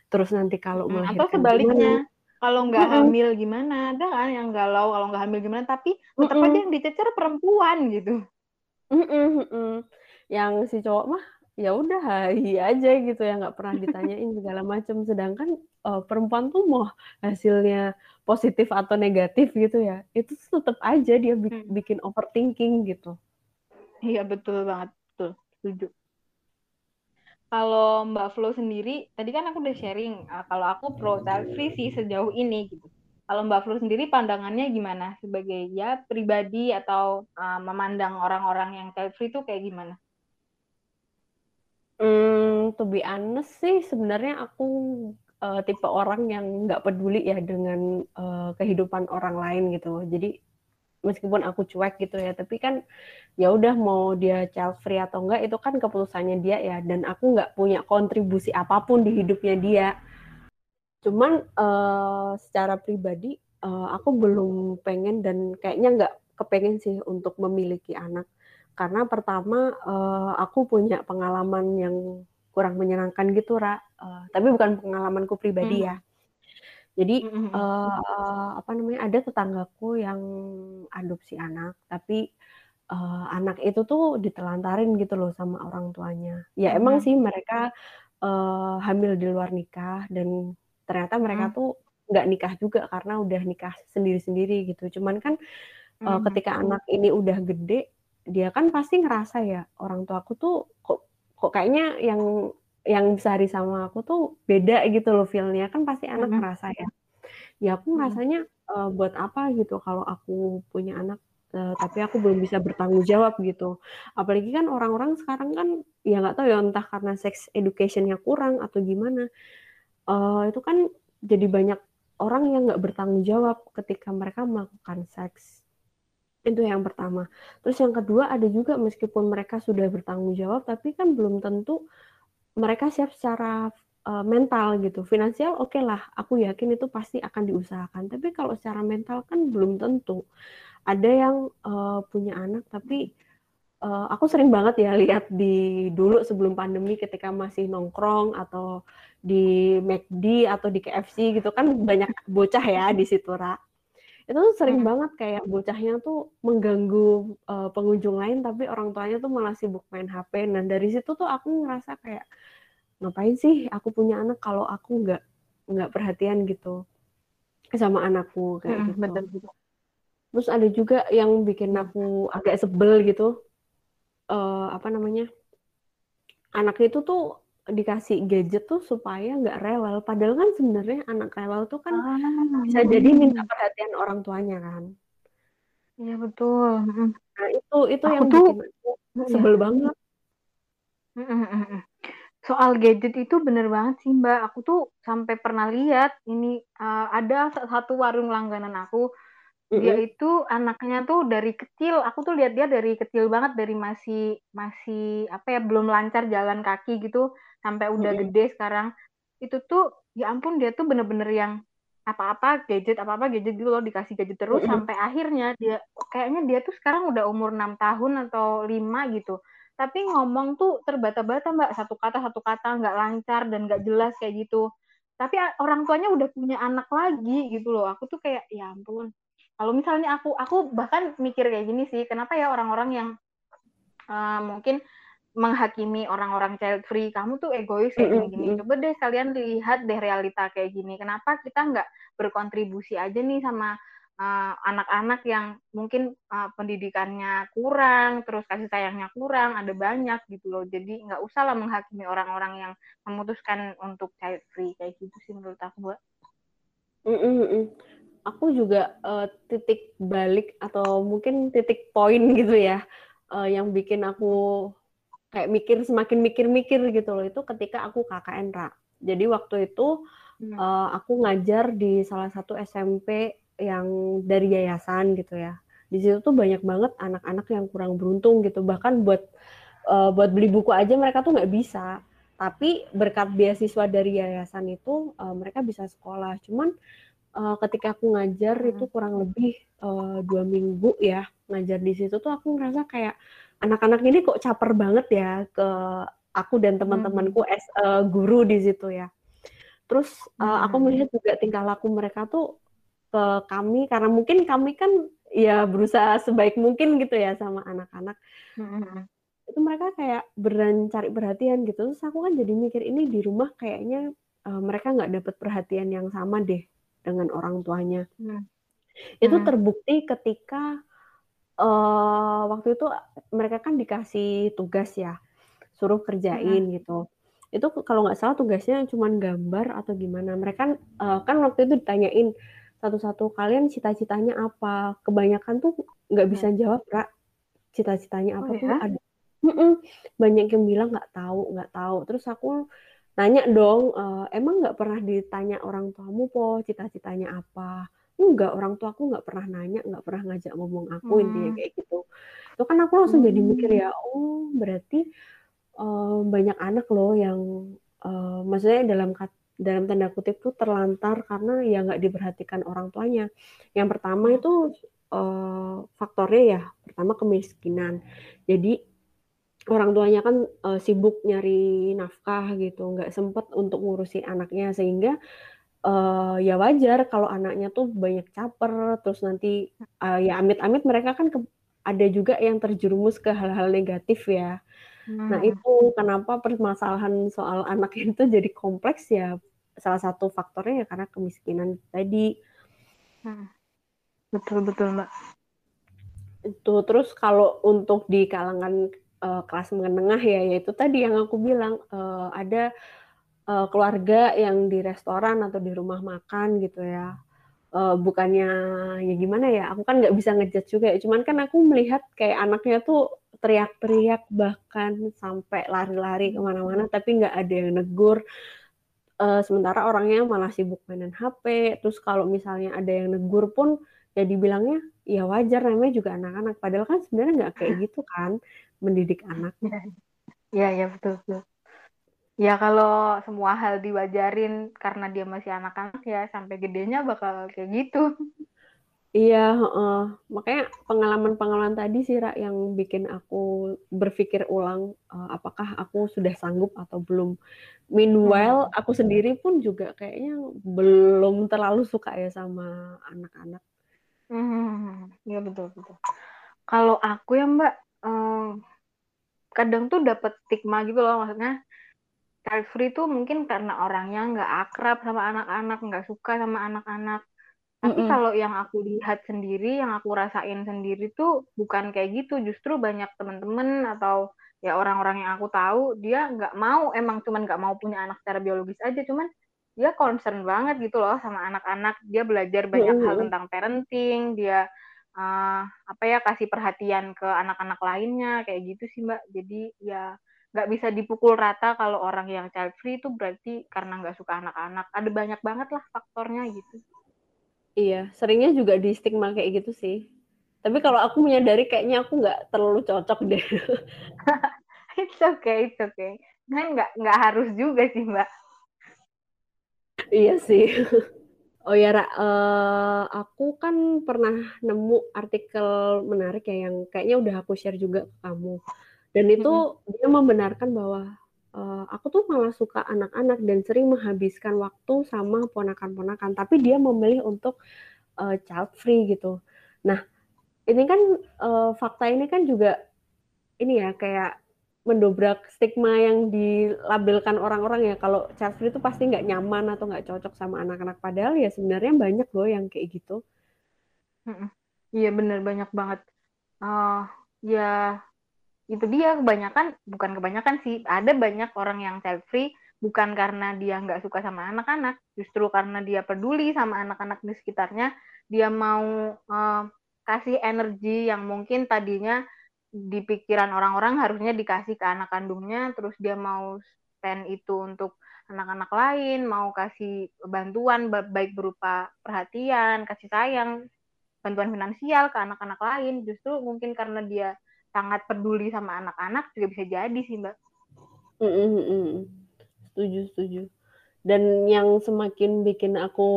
terus nanti kalau melahirkan atau sebaliknya. Gimana? kalau nggak mm-hmm. hamil gimana ada kan yang galau kalau nggak hamil gimana tapi tetap mm-hmm. aja yang dicecer perempuan gitu mm-hmm. yang si cowok mah ya udah hai aja gitu ya nggak pernah ditanyain segala macam sedangkan uh, perempuan tuh mau hasilnya positif atau negatif gitu ya itu tetap aja dia mm. bikin overthinking gitu iya betul banget betul setuju kalau Mbak Flo sendiri, tadi kan aku udah sharing, uh, kalau aku pro child free sih sejauh ini gitu. Kalau Mbak Flo sendiri pandangannya gimana sebagai ya pribadi atau uh, memandang orang-orang yang child free itu kayak gimana? Hmm, to be honest sih sebenarnya aku uh, tipe orang yang nggak peduli ya dengan uh, kehidupan orang lain gitu. Jadi meskipun aku cuek gitu ya tapi kan ya udah mau dia child free atau enggak itu kan keputusannya dia ya. Dan aku nggak punya kontribusi apa pun di hidupnya dia. Cuman uh, secara pribadi uh, aku belum pengen dan kayaknya nggak kepengen sih untuk memiliki anak karena pertama uh, aku punya pengalaman yang kurang menyenangkan gitu ra uh, tapi bukan pengalamanku pribadi hmm. ya jadi -hmm. uh, apa namanya ada tetanggaku yang adopsi anak, tapi uh, anak itu tuh ditelantarin gitu loh sama orang tuanya. Ya mm. emang sih mereka uh, hamil di luar nikah dan ternyata mereka mm. tuh nggak nikah juga karena udah nikah sendiri-sendiri gitu. Cuman kan uh, ketika anak ini udah gede, dia kan pasti ngerasa ya orang tua aku tuh kok kok kayaknya yang yang sehari sama aku tuh beda gitu loh feelnya. Kan pasti anak mm -hmm. ngerasa ya. Ya aku ngerasanya uh, buat apa gitu kalau aku punya anak uh, tapi aku belum bisa bertanggung jawab gitu. Apalagi kan orang-orang sekarang kan ya nggak tahu ya entah karena sex educationnya kurang atau gimana uh, itu kan jadi banyak orang yang nggak bertanggung jawab ketika mereka melakukan seks itu yang pertama. Terus yang kedua ada juga meskipun mereka sudah bertanggung jawab, tapi kan belum tentu mereka siap secara uh, mental gitu. Finansial oke okay lah, aku yakin itu pasti akan diusahakan. Tapi kalau secara mental kan belum tentu. Ada yang uh, punya anak tapi uh, aku sering banget ya lihat di dulu sebelum pandemi ketika masih nongkrong atau di McD atau di KFC gitu kan banyak bocah ya di situ Ra. Itu tuh sering hmm. banget kayak bocahnya tuh mengganggu uh, pengunjung lain tapi orang tuanya tuh malah sibuk main HP. Dan dari situ tuh aku ngerasa kayak ngapain sih aku punya anak kalau aku nggak nggak perhatian gitu sama anakku kayak hmm, gitu. Betul, betul. Terus ada juga yang bikin aku agak sebel gitu. Uh, apa namanya? Anak itu tuh dikasih gadget tuh supaya nggak rewel. Padahal kan sebenarnya anak rewel tuh kan ah, bisa jadi minta perhatian orang tuanya kan. Iya betul. Nah itu itu aku yang tuh, bikin iya. sebel ya. banget soal gadget itu bener banget sih Mbak. Aku tuh sampai pernah lihat ini uh, ada satu warung langganan aku. Dia mm-hmm. itu anaknya tuh dari kecil. Aku tuh lihat dia dari kecil banget dari masih masih apa ya belum lancar jalan kaki gitu sampai udah mm-hmm. gede sekarang. Itu tuh ya ampun dia tuh bener-bener yang apa-apa gadget apa-apa gadget gitu loh dikasih gadget terus mm -hmm. sampai akhirnya dia kayaknya dia tuh sekarang udah umur enam tahun atau lima gitu tapi ngomong tuh terbata-bata mbak satu kata satu kata nggak lancar dan nggak jelas kayak gitu tapi orang tuanya udah punya anak lagi gitu loh aku tuh kayak ya ampun kalau misalnya aku aku bahkan mikir kayak gini sih kenapa ya orang-orang yang uh, mungkin menghakimi orang-orang child free. Kamu tuh egois kayak gini gini coba deh kalian lihat deh realita kayak gini. Kenapa kita nggak berkontribusi aja nih sama eh, anak-anak uh, yang mungkin uh, pendidikannya kurang terus kasih sayangnya kurang ada banyak gitu loh. Jadi nggak usah lah menghakimi orang-orang yang memutuskan untuk child free. Kayak gitu sih menurut aku mbak. Mm -mm. aku juga uh, titik balik atau mungkin titik poin gitu ya uh, yang bikin aku kayak mikir semakin mikir-mikir gitu loh itu ketika aku KKN Ra. Jadi waktu itu hmm. uh, aku ngajar di salah satu SMP yang dari yayasan gitu ya. Di situ tuh banyak banget anak-anak yang kurang beruntung gitu. Bahkan buat uh, buat beli buku aja mereka tuh nggak bisa. Tapi berkat beasiswa dari yayasan itu uh, mereka bisa sekolah. Cuman uh, ketika aku ngajar hmm. itu kurang lebih uh, dua minggu ya ngajar di situ tuh aku ngerasa kayak anak-anak ini kok caper banget ya ke aku dan teman-temanku hmm. as uh, guru di situ ya. Terus uh, aku melihat juga tingkah laku mereka tuh ke kami karena mungkin kami kan ya berusaha sebaik mungkin gitu ya sama anak-anak. Hmm. Itu mereka kayak beran cari perhatian gitu. Terus aku kan jadi mikir ini di rumah kayaknya uh, mereka nggak dapat perhatian yang sama deh dengan orang tuanya. Hmm. Itu terbukti ketika uh, waktu itu mereka kan dikasih tugas ya, suruh kerjain hmm. gitu. Itu kalau nggak salah tugasnya cuma gambar atau gimana. Mereka kan, uh, kan waktu itu ditanyain satu-satu kalian cita-citanya apa. Kebanyakan tuh nggak bisa jawab, Ra. Cita-citanya apa oh, tuh ya? ada. banyak yang bilang nggak tahu, nggak tahu. Terus aku nanya dong, uh, emang nggak pernah ditanya orang tuamu po cita-citanya apa? Enggak orang tua aku nggak pernah nanya nggak pernah ngajak ngomong aku hmm. intinya kayak gitu itu kan aku langsung hmm. jadi mikir ya oh berarti uh, banyak anak loh yang uh, maksudnya dalam dalam tanda kutip tuh terlantar karena ya nggak diperhatikan orang tuanya yang pertama hmm. itu uh, faktornya ya pertama kemiskinan jadi orang tuanya kan uh, sibuk nyari nafkah gitu nggak sempet untuk ngurusin anaknya sehingga uh, ya wajar kalau anaknya tuh banyak caper, terus nanti uh, ya amit-amit mereka kan ke, ada juga yang terjerumus ke hal-hal negatif ya. Hmm. Nah itu kenapa permasalahan soal anak itu jadi kompleks ya salah satu faktornya ya karena kemiskinan tadi. Hmm. Betul betul mbak. Itu terus kalau untuk di kalangan uh, kelas menengah ya yaitu tadi yang aku bilang uh, ada uh, keluarga yang di restoran atau di rumah makan gitu ya. Uh, bukannya ya gimana ya aku kan nggak bisa ngejat juga ya. Cuman kan aku melihat kayak anaknya tuh teriak-teriak bahkan sampai lari-lari ke mana-mana tapi nggak ada yang negur. Uh, sementara orangnya malah sibuk mainin HP terus kalau misalnya ada yang negur pun ya dibilangnya ya wajar namanya juga anak-anak. Padahal kan sebenarnya nggak kayak gitu kan mendidik anak ya ya betul betul Ya kalau semua hal diwajarin karena dia masih anak-anak ya sampai gedenya bakal kayak gitu. Iya, uh, makanya pengalaman-pengalaman tadi sih Ra yang bikin aku berpikir ulang uh, apakah aku sudah sanggup atau belum. Meanwhile, hmm. aku sendiri pun juga kayaknya belum terlalu suka ya sama anak-anak. Hmm, ya betul betul. Kalau aku ya Mbak, um, kadang tuh dapat stigma gitu loh, maksudnya child free tuh mungkin karena orangnya nggak akrab sama anak-anak, nggak suka sama anak-anak. Tapi mm -hmm. kalau yang aku lihat sendiri, yang aku rasain sendiri tuh bukan kayak gitu. Justru banyak temen-temen atau ya orang-orang yang aku tahu dia nggak mau, emang cuman nggak mau punya anak secara biologis aja, cuman dia concern banget gitu loh sama anak-anak. Dia belajar banyak mm -hmm. hal tentang parenting, dia uh, apa ya kasih perhatian ke anak-anak lainnya kayak gitu sih mbak. Jadi ya nggak bisa dipukul rata kalau orang yang child free itu berarti karena nggak suka anak-anak. Ada banyak banget lah faktornya gitu. Iya, seringnya juga di stigma kayak gitu sih. Tapi kalau aku menyadari kayaknya aku nggak terlalu cocok deh. it's okay, it's okay. Kan nggak nggak harus juga sih mbak. iya sih. Oh ya, Ra, uh, aku kan pernah nemu artikel menarik ya yang kayaknya udah aku share juga ke kamu. Dan itu mm-hmm. dia membenarkan bahwa uh, aku tuh malah suka anak-anak dan sering menghabiskan waktu sama ponakan-ponakan, tapi dia memilih untuk uh, child free gitu. Nah, ini kan uh, fakta ini kan juga ini ya kayak mendobrak stigma yang dilabelkan orang-orang ya kalau child free itu pasti nggak nyaman atau nggak cocok sama anak-anak padahal ya sebenarnya banyak loh yang kayak gitu. Iya bener banyak banget. Uh, ya itu dia kebanyakan bukan kebanyakan sih. Ada banyak orang yang child free bukan karena dia nggak suka sama anak-anak. Justru karena dia peduli sama anak-anak di sekitarnya. Dia mau uh, kasih energi yang mungkin tadinya di pikiran orang-orang harusnya dikasih ke anak kandungnya. Terus dia mau spend itu untuk anak-anak lain mau kasih bantuan baik berupa perhatian kasih sayang bantuan finansial ke anak-anak lain. Justru mungkin karena dia sangat peduli sama anak-anak juga bisa jadi sih mbak mm -hmm. setuju setuju dan yang semakin bikin aku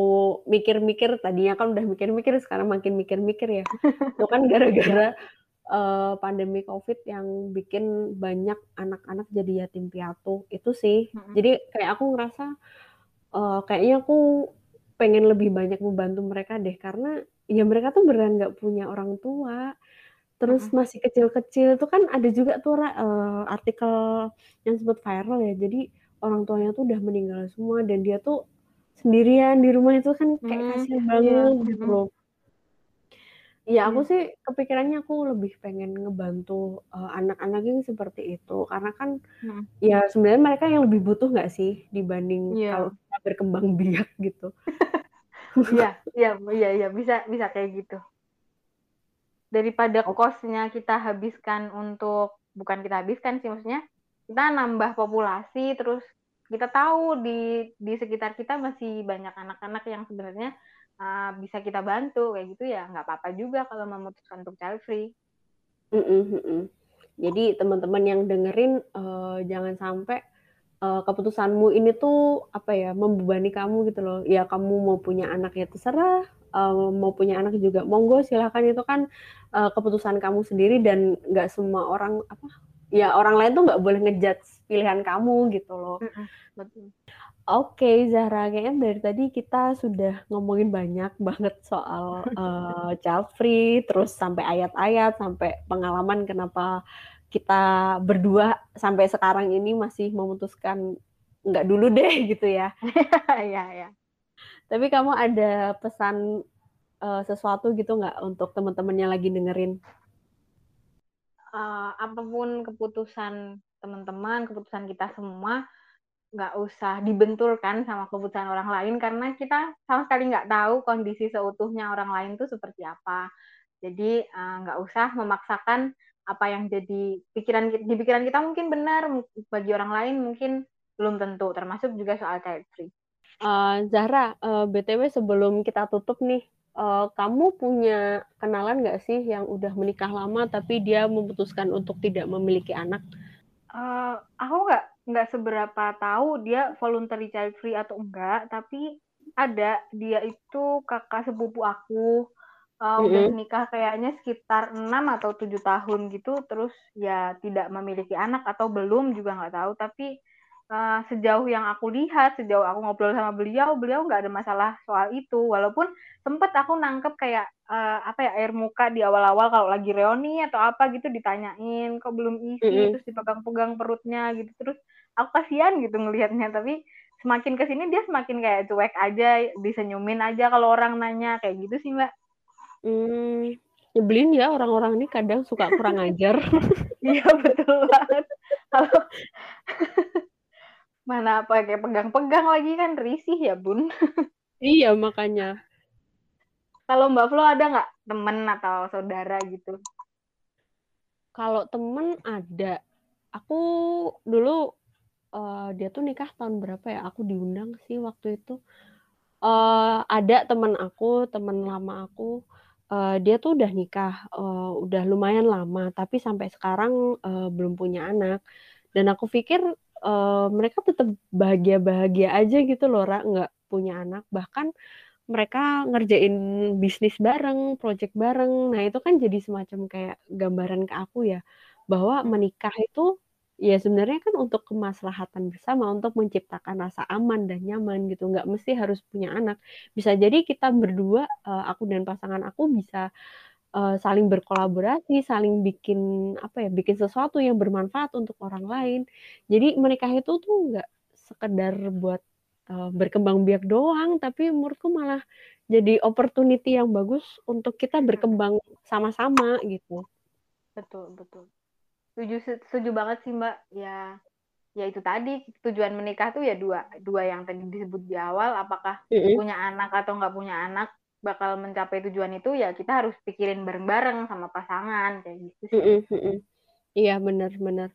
mikir-mikir tadinya kan udah mikir-mikir sekarang makin mikir-mikir ya itu kan gara-gara uh, pandemi COVID yang bikin banyak anak-anak jadi yatim piatu itu sih. Hmm. Jadi kayak aku ngerasa uh, kayaknya aku pengen lebih banyak membantu mereka deh karena ya mereka tuh beneran nggak punya orang tua. Terus masih kecil-kecil tuh kan ada juga tuh uh, artikel yang sempat viral ya. Jadi orang tuanya tuh udah meninggal semua dan dia tuh sendirian di rumah itu kan kayak hmm, kasihan iya. banget iya. gitu loh. Iya, aku sih kepikirannya aku lebih pengen ngebantu, uh, anak-anak yang seperti itu. Karena kan, ya sebenarnya mereka yang lebih butuh nggak sih dibanding yeah. kalau kita berkembang biak gitu. Iya iya iya iya, bisa bisa kayak gitu. Daripada kosnya kita habiskan untuk bukan kita habiskan sih, maksudnya kita nambah populasi, terus kita tahu di di sekitar kita masih banyak anak-anak yang sebenarnya uh, bisa kita bantu kayak gitu ya nggak apa-apa juga kalau memutuskan untuk child free. Mm -mm, Jadi teman-teman yang dengerin uh, jangan sampai uh, keputusanmu ini tuh apa ya membebani kamu gitu loh. Ya kamu mau punya anak ya terserah, uh, mau punya anak juga monggo silahkan itu kan uh, keputusan kamu sendiri dan nggak semua orang apa ya orang lain tuh nggak boleh ngejudge pilihan kamu gitu loh. Betul. Oke, Zahra, kayaknya dari tadi kita sudah ngomongin banyak banget soal uh, child free, terus sampai ayat-ayat, sampai pengalaman kenapa kita berdua sampai sekarang ini masih memutuskan nggak dulu deh gitu ya. Iya, iya. Tapi kamu ada pesan uh, sesuatu gitu nggak untuk teman-teman yang lagi dengerin? Uh, apa pun keputusan teman-teman, keputusan kita semua, nggak usah dibenturkan sama kebutuhan orang lain karena kita sama sekali nggak tahu kondisi seutuhnya orang lain itu seperti apa. Jadi uh, nggak usah memaksakan apa yang jadi pikiran di pikiran kita mungkin benar bagi orang lain mungkin belum tentu termasuk juga soal child free. Uh, Zahra, uh, btw sebelum kita tutup nih, uh, kamu punya kenalan nggak sih yang udah menikah lama tapi dia memutuskan untuk tidak memiliki anak? Uh, aku nggak nggak seberapa tahu dia voluntary child free atau enggak, tapi ada dia itu kakak sepupu aku uh, mm -hmm. udah nikah kayaknya sekitar enam atau tujuh tahun gitu, terus ya tidak memiliki anak atau belum juga nggak tahu, tapi uh, sejauh yang aku lihat, sejauh aku ngobrol sama beliau, beliau nggak ada masalah soal itu. Walaupun sempet aku nangkep kayak uh, apa ya air muka di awal-awal kalau lagi reuni atau apa gitu ditanyain kok belum isi, mm -hmm. terus dipegang-pegang perutnya gitu. Terus aku kasihan gitu ngelihatnya, tapi semakin ke sini dia semakin kayak cuek aja, disenyumin aja kalau orang nanya kayak gitu sih mbak. Hmm, nyebelin ya orang-orang ini kadang suka kurang ajar. Iya betul banget. Kalau Mana pakai pegang-pegang lagi kan risih ya, Bun. iya, makanya. Kalau Mbak Flo ada nggak temen atau saudara gitu? Kalau temen ada. Aku dulu uh, dia tuh nikah tahun berapa ya? Aku diundang sih waktu itu. Uh, ada temen aku, temen lama aku. Uh, dia tuh udah nikah, uh, udah lumayan lama, tapi sampai sekarang uh, belum punya anak. Dan aku pikir uh, mereka tetap bahagia-bahagia aja gitu loh, Ra, nggak punya anak. Bahkan mereka ngerjain bisnis bareng, project bareng. Nah, itu kan jadi semacam kayak gambaran ke aku ya, bahwa menikah itu ya sebenarnya kan untuk kemaslahatan bersama, untuk menciptakan rasa aman dan nyaman gitu. Nggak mesti harus punya anak. Bisa jadi kita berdua, uh, aku dan pasangan aku bisa uh, saling berkolaborasi, saling bikin apa ya, bikin sesuatu yang bermanfaat untuk orang lain. Jadi menikah itu tuh nggak sekedar buat uh, berkembang biak doang, tapi menurutku malah jadi opportunity yang bagus untuk kita berkembang sama-sama gitu. Betul, betul setuju setuju banget sih mbak ya ya itu tadi tujuan menikah tuh ya dua dua yang tadi disebut di awal apakah mm -hmm. punya anak atau nggak punya anak bakal mencapai tujuan itu ya kita harus pikirin bareng-bareng sama pasangan kayak gitu sih. Mm. Iya benar-benar.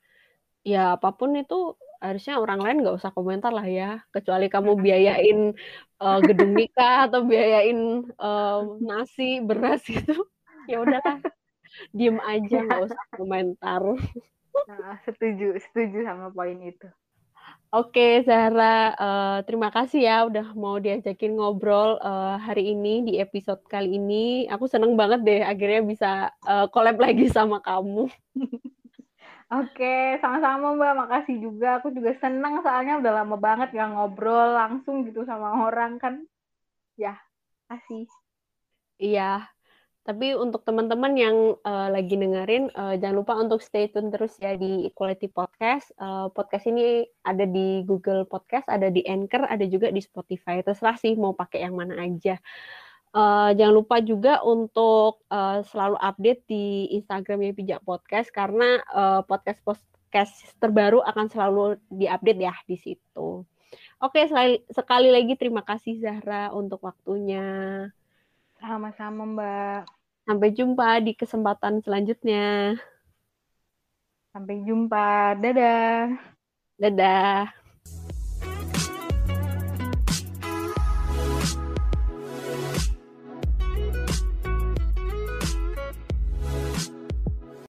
Ya apa pun itu harusnya orang lain nggak usah komentar lah ya kecuali kamu biayain uh, gedung nikah atau biayain uh, nasi beras gitu ya udahlah diem aja nggak usah komentar nah, setuju setuju sama poin itu Oke, Zahra, uh, terima kasih ya udah mau diajakin ngobrol uh, hari ini di episode kali ini. Aku seneng banget deh akhirnya bisa uh, collab lagi sama kamu. Oke, sama-sama Mbak. Makasih juga. Aku juga seneng soalnya udah lama banget gak ngobrol langsung gitu sama orang kan. Ya, kasih. Iya, tapi untuk teman-teman yang uh, lagi dengerin, uh, jangan lupa untuk stay tune terus ya di Equality Podcast. Uh, podcast ini ada di Google Podcast, ada di Anchor, ada juga di Spotify. Terserah sih mau pakai yang mana aja. Uh, jangan lupa juga untuk uh, selalu update di Instagramnya Pijak Podcast karena uh, podcast podcast terbaru akan selalu diupdate ya di situ. Oke, sekali, sekali lagi terima kasih Zahra untuk waktunya. Sama-sama, Mbak. Sampai jumpa di kesempatan selanjutnya. Sampai jumpa. Dadah. Dadah.